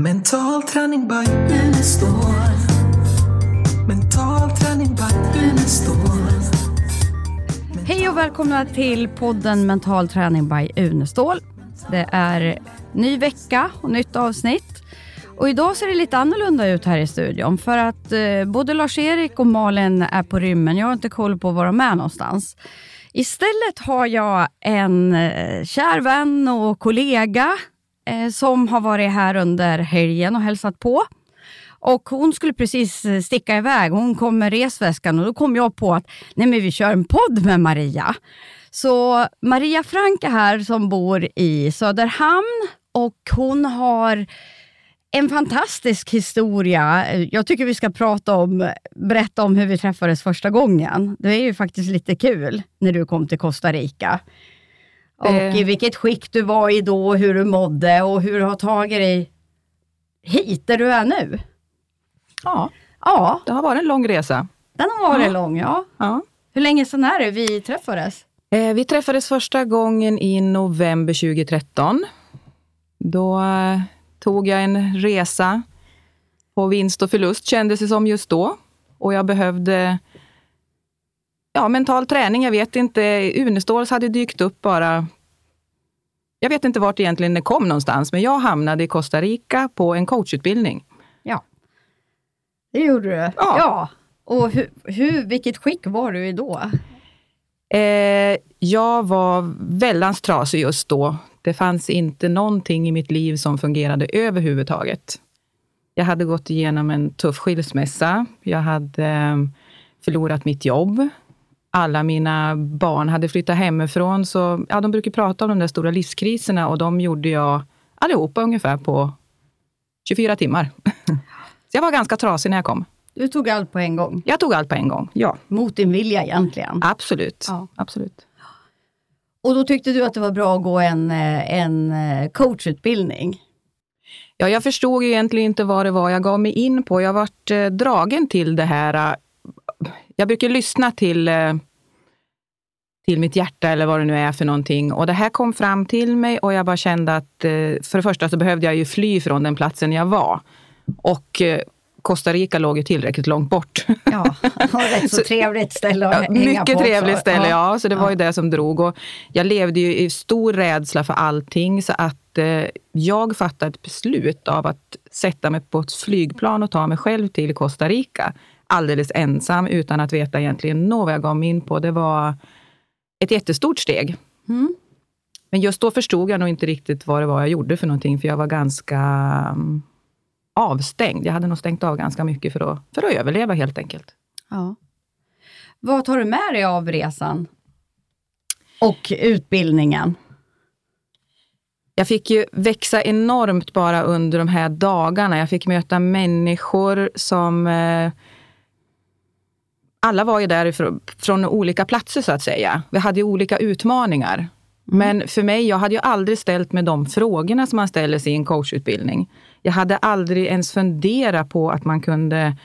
Mental träning by Unestål. Mental träning by Unestål. Hej och välkomna till podden Mental träning by Unestål. Det är ny vecka och nytt avsnitt. Och idag ser det lite annorlunda ut här i studion för att eh, både Lars-Erik och Malin är på rymmen. Jag har inte koll på var de är någonstans. Istället har jag en eh, kär vän och kollega Eh, som har varit här under helgen och hälsat på. Och hon skulle precis eh, sticka iväg. Hon kom med resväskan och då kom jag på att nej men vi kör en podd med Maria. Så Maria Frank är här som bor i Söderhamn och hon har en fantastisk historia. Jag tycker vi ska prata om, berätta om hur vi träffades första gången. Det är ju faktiskt lite kul när du kom till Costa Rica. Och Eh. i vilket skick du var i då, hur du mådde och hur du har tagit dig hit där du är nu. Ja, Ja, det har varit en lång resa. den har varit Ja. lång. Ja. Ja. Hur länge sedan är det vi träffades? Eh, vi träffades första gången i november 2013. Då eh, tog jag en resa på vinst och förlust, kändes det som just då. Och jag behövde ja, mental träning. Jag vet inte, Uneståls hade dykt upp bara jag vet inte vart egentligen det kom någonstans, men jag hamnade i Costa Rica på en coachutbildning. Ja, det gjorde du. Ja. Och hur, hur, vilket skick var du i då? Eh, jag var väldans trasig just då. Det fanns inte någonting i mitt liv som fungerade överhuvudtaget. Jag hade gått igenom en tuff skilsmässa. Jag hade eh, förlorat mitt jobb. Alla mina barn hade flyttat hemifrån. Så, ja, de brukar prata om de där stora livskriserna och de gjorde jag allihopa ungefär på 24 timmar. Så jag var ganska trasig när jag kom. Du tog allt på en gång, Jag tog allt på en gång. Ja, mot din vilja egentligen. absolut. Ja. absolut. Och då tyckte du att det var bra att gå en, eh, en eh, coachutbildning? Ja, jag förstod egentligen inte vad det var jag gav mig in på. Jag vart eh, dragen till det här. Jag brukar lyssna till, till mitt hjärta eller vad det nu är för någonting. Och det här kom fram till mig och jag bara kände att eh, för det första så behövde jag ju fly från den platsen jag var. Och eh, Costa Rica låg ju tillräckligt långt bort. Ja, och rätt så Så- trevligt ställe att Ja, hänga mycket på trevligt också. ställe, ja. Så det var Ja. ju det som drog. Och jag levde ju i stor rädsla för allting, så att eh, jag fattade ett beslut av att sätta mig på ett flygplan och ta mig själv till Costa Rica. Alldeles ensam, utan att veta egentligen nå vad jag gav mig in på. Det var ett jättestort steg. Mm. Men just då förstod jag nog inte riktigt vad det var jag gjorde för någonting, för jag var ganska mm, avstängd. Jag hade nog stängt av ganska mycket för att, för att överleva helt enkelt. Ja. Vad tar du med dig av resan? Och utbildningen? Jag fick ju växa enormt bara under de här dagarna. Jag fick möta människor som... Eh, alla var ju därifrån från olika platser så att säga. Vi hade ju olika utmaningar. Men för mig, jag hade ju aldrig ställt mig de frågorna som man ställer sig i en coachutbildning. Jag hade aldrig ens funderat på att man kunde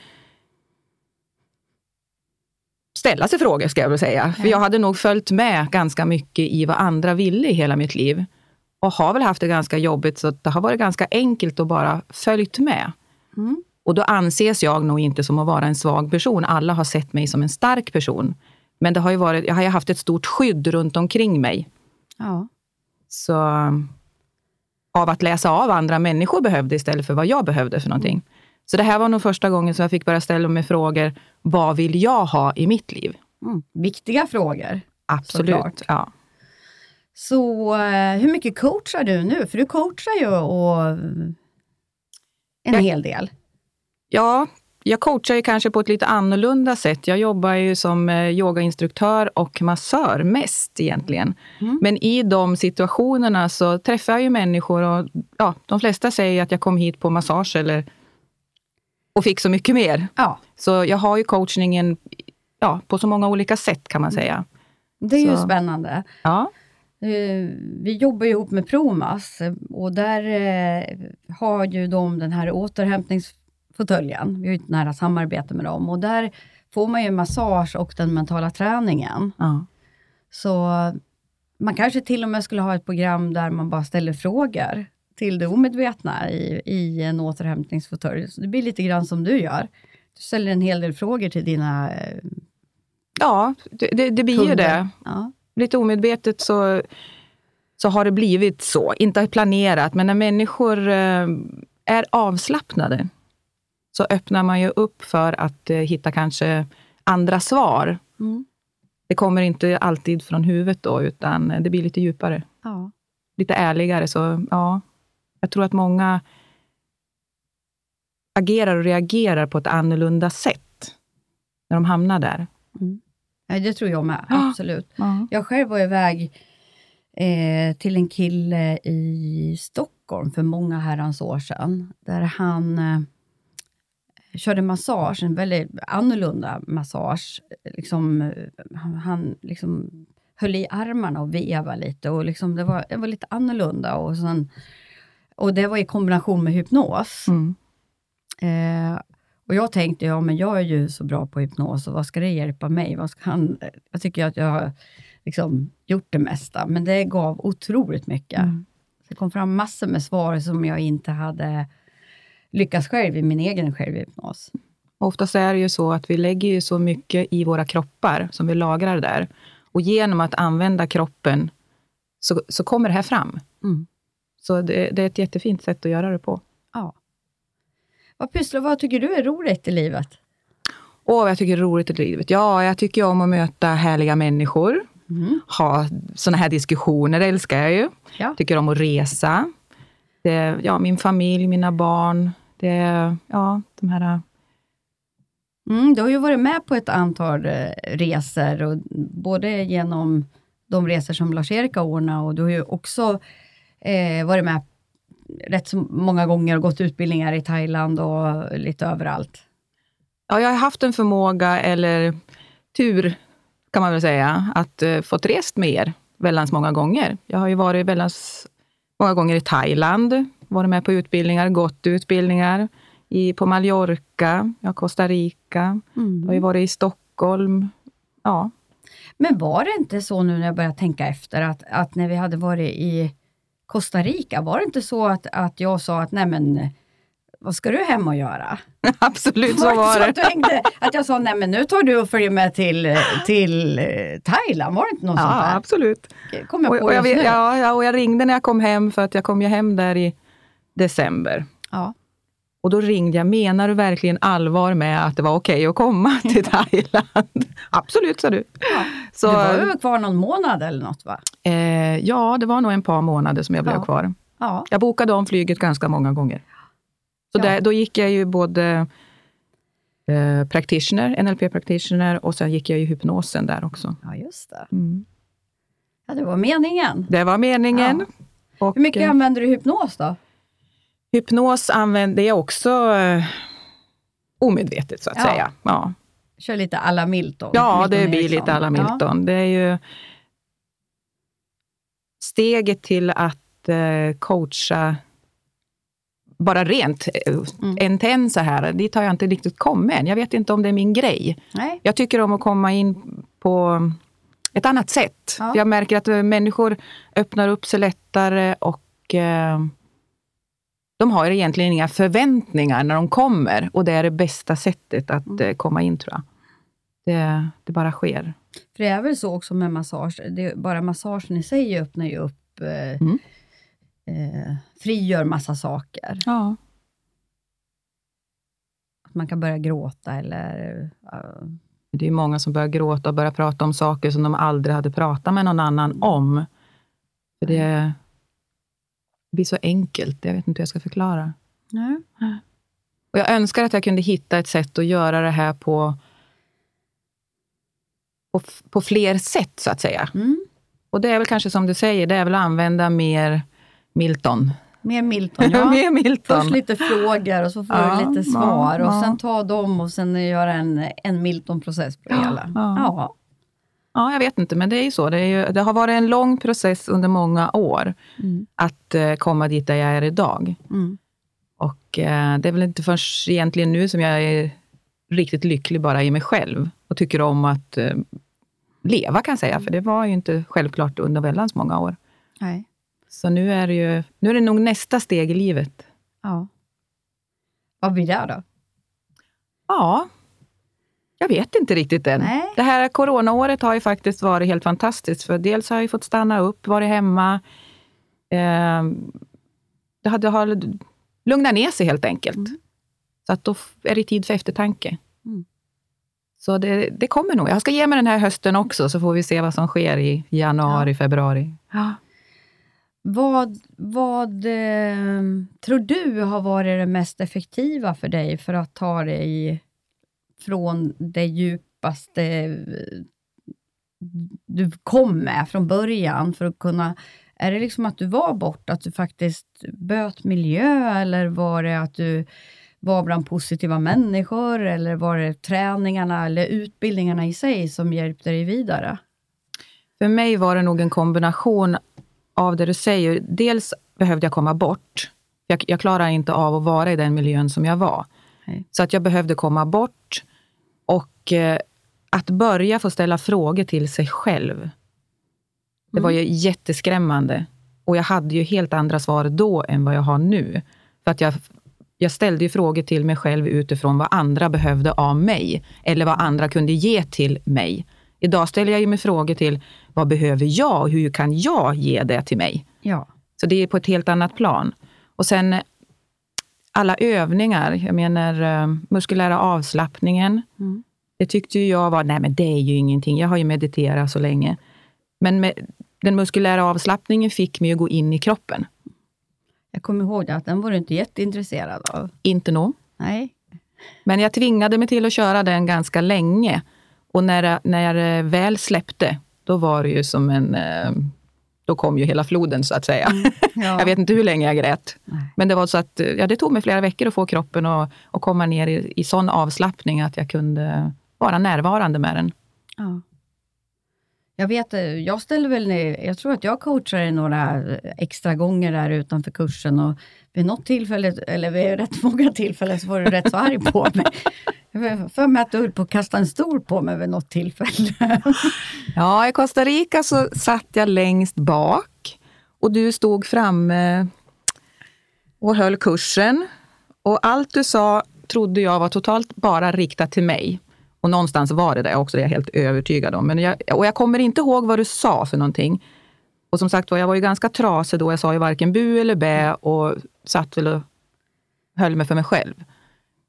ställa sig frågor, ska jag väl säga. För jag hade nog följt med ganska mycket i vad andra ville i hela mitt liv. Och har väl haft det ganska jobbigt, så det har varit ganska enkelt att bara följt med. Mm. Och då anses jag nog inte som att vara en svag person. Alla har sett mig som en stark person. Men det har ju varit, jag har haft ett stort skydd runt omkring mig. Ja. Så av att läsa av andra människor behövde istället för vad jag behövde för någonting. Så det här var nog första gången som jag fick börja ställa mig frågor. Vad vill jag ha i mitt liv? Mm. Viktiga frågor. Absolut. Såklart. Ja. Så eh, hur mycket coachar du nu? För du coachar ju och en Jag- hel del. Ja, jag coachar ju kanske på ett lite annorlunda sätt. Jag jobbar ju som eh, yogainstruktör och massör mest egentligen. Mm. Men i de situationerna så träffar jag ju människor och ja, de flesta säger att jag kom hit på massage eller och fick så mycket mer. Ja, Så jag har ju coachningen ja, på så många olika sätt kan man säga. det är ju Så. spännande. Ja, Eh, Vi jobbar ju ihop med Promas och där eh, har ju de den här återhämtningsfåtöljen. Vi har ju ett nära samarbete med dem och där får man ju massage och den mentala träningen. ja. Så man kanske till och med skulle ha ett program där man bara ställer frågor till det omedvetna i, i en återhämtningsfåtölj. Så det blir lite grann som du gör. Du ställer en hel del frågor till dina eh, Ja, det, det, det blir ju kunder. det. Ja. Lite omedvetet så, så har det blivit så. Inte planerat, men när människor eh, är avslappnade så öppnar man ju upp för att eh, hitta kanske andra svar. Mm. Det kommer inte alltid från huvudet då, utan det blir lite djupare. Ja. Lite ärligare. Så ja, jag tror att många agerar och reagerar på ett annorlunda sätt när de hamnar där. Ja, det tror jag med, absolut. Ja. Jag själv var iväg eh, till en kille i Stockholm för många herrans år sedan, där han eh, körde massage, en väldigt annorlunda massage. Liksom, eh, han han liksom höll i armarna och vevade lite och liksom, det, var, det var lite annorlunda. Och, sen, och det var i kombination med hypnos. Mm. Eh, och jag tänkte, ja men jag är ju så bra på hypnos och vad ska det hjälpa mig? Vad ska han, jag tycker att jag har liksom gjort det mesta, men det gav otroligt mycket. Mm. Det kom fram massor med svar som jag inte hade lyckats själv i min egen självhypnos. Oftast är det ju så att vi lägger ju så mycket i våra kroppar som vi lagrar där. Och genom att använda kroppen så, så kommer det här fram. Mm. Så det, det är ett jättefint sätt att göra det på. Ja. Vad pysslar, vad tycker du är roligt i livet? Åh, vad jag tycker det är roligt i livet. Ja, jag tycker om att möta härliga människor. Mm. Ha såna här diskussioner, det älskar jag ju. Ja. Tycker om att resa. Det, ja, min familj, mina barn. Det, ja, de här... Mm, du har ju varit med på ett antal eh, resor, och både genom de resor som Lars-Erik har ordnat och du har ju också eh, varit med rätt så många gånger och gått utbildningar i Thailand och lite överallt. Ja, jag har haft en förmåga, eller tur kan man väl säga, att uh, fått rest med er väldans många gånger. Jag har ju varit väldans många gånger i Thailand, varit med på utbildningar, gått utbildningar i, på Mallorca, ja, Costa Rica, jag har ju varit i Stockholm. Ja, Men var det inte så nu när jag börjar tänka efter, att, att när vi hade varit i Costa Rica, var det inte så att, att jag sa att nej men, vad ska du hem och göra? absolut så det var så det. att, du hängde, att jag sa, nej men nu tar du och följer med till, till eh, Thailand, var det inte något Ja, sånt där? absolut. Kom jag Och, på och, jag, vet- ja, ja, och jag ringde när jag kom hem, för att jag kom ju hem där i december. Ja. Och då ringde jag, menar du verkligen allvar med att det var okej att komma till Thailand? Absolut, sa du. Så, Du var ju kvar någon månad eller något va? eh, ja, det var nog ett par månader som jag blev Ja. kvar. Ja. Jag bokade om flyget ganska många gånger. Så Ja. där, då gick jag ju både eh, practitioner, NLP practitioner och sen gick jag ju hypnosen där också. ja, just det. Mm. Ja, det var meningen. Det var meningen. Hur mycket eh, använder du hypnos då? Hypnos använder jag också eh, omedvetet, så att Ja. säga. Ja, Kör lite alla Milton. ja Milton det blir Eriksson. lite alla Milton. Ja. Det är ju steget till att eh, coacha bara rent eh, Mm. en till en så här, dit har jag inte riktigt kommit än. Jag vet inte om det är min grej. Nej. Jag tycker om att komma in på ett annat sätt. Ja. Jag märker att eh, människor öppnar upp sig lättare och eh, de har egentligen inga förväntningar när de kommer. Och det är det bästa sättet att Mm. eh, komma in, tror jag. Det, det bara sker. För det är väl så också med massage, det, bara massagen i sig öppnar ju upp, eh, Mm. eh, frigör massa saker. Ja. Att man kan börja gråta eller... eh, Det är många som börjar gråta och börjar prata om saker som de aldrig hade pratat med någon annan om. För det blir så enkelt. Jag vet inte hur jag ska förklara. nej. Och jag önskar att jag kunde hitta ett sätt att göra det här på, på, på fler sätt, så att säga. Mm. Och det är väl kanske som du säger, det är väl att använda mer Milton. Mer Milton, ja. mer Milton. Först lite frågor och så får Ja, du lite ja, svar och ja. sen ta dem och sen göra en, en Milton-process på det hela. ja. Ja. Ja, jag vet inte, men det är ju så. Det, är ju, det har varit en lång process under många år Mm. att eh, komma dit där jag är idag. Mm. Och eh, det är väl inte först egentligen nu som jag är riktigt lycklig bara i mig själv och tycker om att eh, leva, kan jag säga. För det var ju inte självklart under väldigt många år. Nej. Så nu är, det ju, nu är det nog nästa steg i livet. Ja. Vad blir det då? Ja, jag vet inte riktigt än. Nej. Det här coronaåret har ju faktiskt varit helt fantastiskt. För dels har jag fått stanna upp, varit hemma. Eh, det har, det har lugnat ner sig helt enkelt. Mm. Så att då är det tid för eftertanke. Mm. Så det, det kommer nog. Jag ska ge mig den här hösten också, så får vi se vad som sker i januari, februari. Ja. Vad, vad eh, tror du har varit det mest effektiva för dig för att ta dig från det djupaste du kom med från början för att kunna... Är det liksom att du var borta, att du faktiskt böt miljö eller var det att du var bland positiva människor eller var det träningarna eller utbildningarna i sig som hjälpte dig vidare? För mig var det nog en kombination av det du säger. Dels behövde jag komma bort. Jag, jag klarar inte av att vara i den miljön som jag var. Nej. Så att jag behövde komma bort. Och eh, att börja få ställa frågor till sig själv. Det var ju jätteskrämmande. Och jag hade ju helt andra svar då än vad jag har nu. För att jag, jag ställde ju frågor till mig själv utifrån vad andra behövde av mig. Eller vad andra kunde ge till mig. Idag ställer jag ju mig frågor till vad behöver jag och hur kan jag ge det till mig? Ja. Så det är på ett helt annat plan. Och sen alla övningar, jag menar eh, muskulära avslappningen. Mm. Det tyckte jag var, nej men det är ju ingenting, jag har ju mediterat så länge. Men med, den muskulära avslappningen fick mig att gå in i kroppen. Jag kommer ihåg det, att den var du inte jätteintresserad av. Inte nog. Nej. Men jag tvingade mig till att köra den ganska länge. Och när, jag- när jag väl släppte, då var det ju som en... eh, Då kom ju hela floden så att säga. Ja. Jag vet inte hur länge jag grät. Nej. Men det var så att ja, det tog mig flera veckor att få kroppen att, att komma ner i, i sån avslappning att jag kunde vara närvarande med den. Ja. Jag vet, eh, jag ställde väl jag tror att jag coachade några extra gånger där utanför kursen och vid något tillfälle, eller vid rätt många tillfällen, så var du rätt så arg på mig. Jag för mig att du höll på att kasta en stol på mig vid något tillfälle. Ja, i Costa Rica så satt jag längst bak och du stod framme och höll kursen. Och allt du sa trodde jag var totalt bara riktat till mig. Och någonstans var det det också, det är jag helt övertygad om. Men jag, och jag kommer inte ihåg vad du sa för någonting. Och som sagt var, jag var ju ganska trasig då. Jag sa ju varken bu eller bä och satt väl och höll mig för mig själv.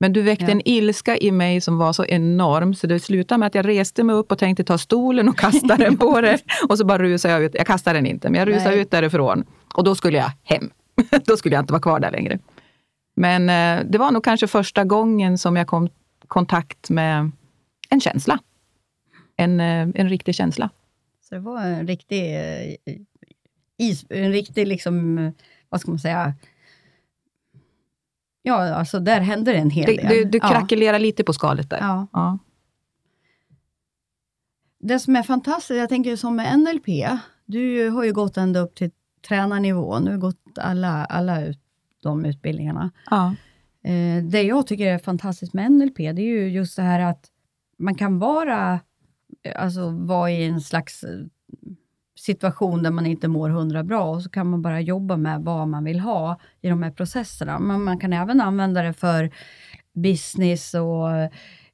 Men du väckte Ja. en ilska i mig som var så enorm, så det slutade med att jag reste mig upp och tänkte ta stolen och kasta den på det. Och så bara rusade jag ut. Jag kastade den inte, men jag rusade Nej. ut därifrån. Och då skulle jag hem. då skulle jag inte vara kvar där längre. Men eh, det var nog kanske första gången som jag kom i kontakt med en känsla. En, eh, en riktig känsla. Så det var en riktig, eh, is, en riktig liksom, eh, vad ska man säga, ja, alltså där hände det en hel del. du du Ja. krackelerar lite på skalet där. Ja. Ja. Det som är fantastiskt, jag tänker som med NLP, du har ju gått ända upp till tränarnivå, nu har gått alla, alla ut, de utbildningarna. Ja. Eh, det jag tycker är fantastiskt med NLP, det är ju just det här att man kan vara, alltså vara i en slags eh, situation där man inte mår hundra bra och så kan man bara jobba med vad man vill ha i de här processerna. Men man kan även använda det för business och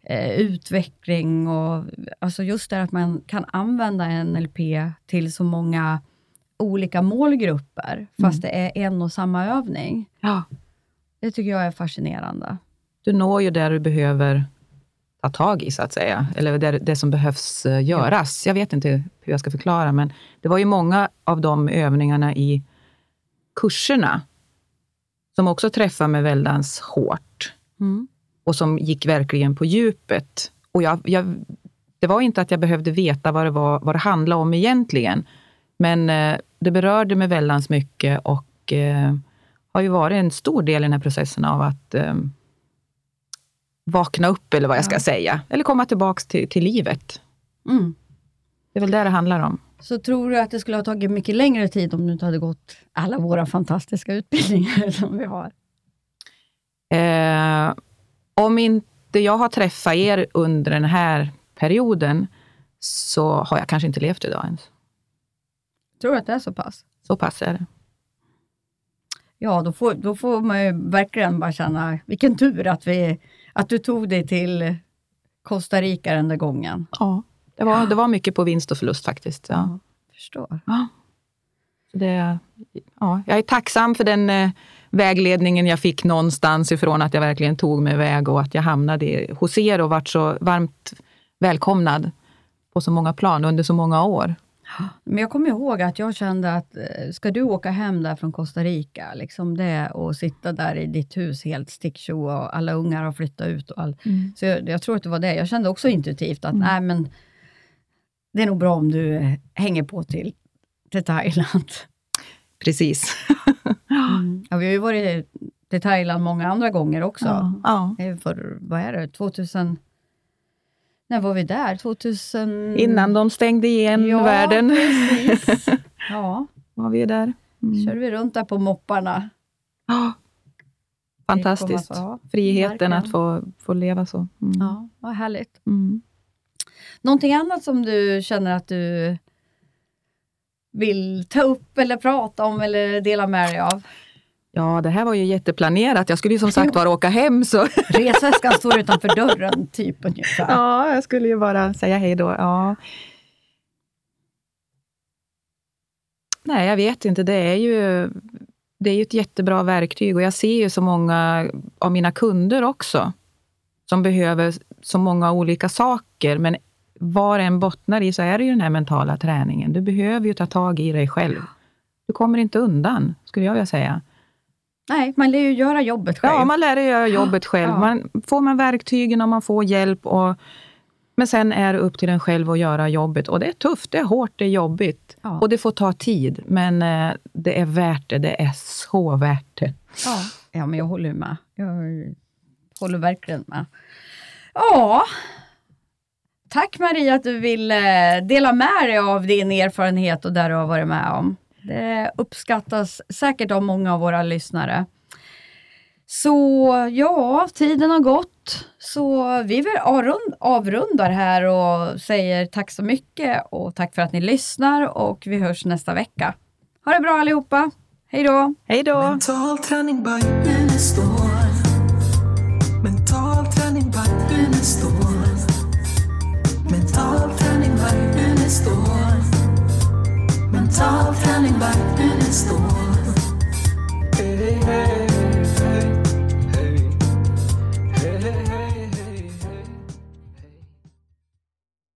eh, utveckling och alltså just det att man kan använda NLP till så många olika målgrupper, fast det är en och samma övning. ja. Det tycker jag är fascinerande. Du når ju där du behöver ta tag i, så att säga. Eller det, det som behövs eh, göras. Jag vet inte hur jag ska förklara, men det var ju många av de övningarna i kurserna som också träffade mig väldans hårt Mm. och som gick verkligen på djupet. Och jag, jag, det var inte att jag behövde veta vad det, var, vad det handlade om egentligen, men eh, det berörde mig väldans mycket och eh, har ju varit en stor del i den här processen av att eh, vakna upp, eller vad jag ska Ja. säga. Eller komma tillbaka till, till livet. Mm. Det är väl det det handlar om. Så tror du att det skulle ha tagit mycket längre tid om du inte hade gått alla våra fantastiska utbildningar som vi har? Eh, om inte jag har träffat er under den här perioden, så har jag kanske inte levt idag ens. Tror du att det är så pass? Så pass är det. ja, då får, då får man ju verkligen bara känna vilken tur att, vi, att du tog dig till Costa Rica den där gången. Ja, det var, det var mycket på vinst och förlust faktiskt. Ja. Förstår. Ja. Det, ja, jag är tacksam för den eh, vägledningen jag fick någonstans ifrån, att jag verkligen tog mig iväg och att jag hamnade hos er och vart så varmt välkomnad på så många plan under så många år. Men jag kommer ihåg att jag kände att eh, ska du åka hem där från Costa Rica, liksom det och sitta där i ditt hus helt stickshow och alla ungar har flyttat ut och all, Så jag, jag tror att det var det. Jag kände också intuitivt att nej men det är nog bra om du eh, hänger på till, till Thailand. Precis. Mm. Ja, vi har ju varit till Thailand många andra gånger också. Ja. Det är För, vad är det, 2000... När var vi där? 2000... Innan de stängde igen ja, världen Precis. Ja, var vi där. Mm. körde vi runt där på mopparna. Ja. Fantastiskt. Ja, Friheten att få, få leva så. Mm. Ja, vad härligt. Mm. Någonting annat som du känner att du vill ta upp eller prata om eller dela med dig av? Ja, det här var ju jätteplanerat. Jag skulle ju som sagt bara åka hem. Så. Resväskan står utanför dörren, typ ungefär. Ja, jag skulle ju bara säga hej då. Ja. Nej, jag vet inte. Det är ju det är ju ett jättebra verktyg och jag ser ju så många av mina kunder också som behöver så många olika saker. Men vad det än bottnar i så är det ju den här mentala träningen. Du behöver ju ta tag i dig själv. Du kommer inte undan, skulle jag vilja säga. Nej, man lär ju göra jobbet själv. Ja, man lär sig göra jobbet själv. Ja. Man, får man verktygen och man får hjälp. Och, men sen är det upp till en själv att göra jobbet. Och det är tufft, det är hårt, det är jobbigt. Ja. Och det får ta tid. Men eh, det är värt det. Det är så värt det. Ja, ja men jag håller med. Jag håller verkligen med. Ja, tack Maria att du vill eh, dela med dig av din erfarenhet och där du har varit med om. Det uppskattas säkert av många av våra lyssnare. Så ja, tiden har gått. Så vi vill avrund- avrundar här och säger tack så mycket och tack för att ni lyssnar och vi hörs nästa vecka. Ha det bra allihopa. Hej då! Hej då! top, handing back and it's the one.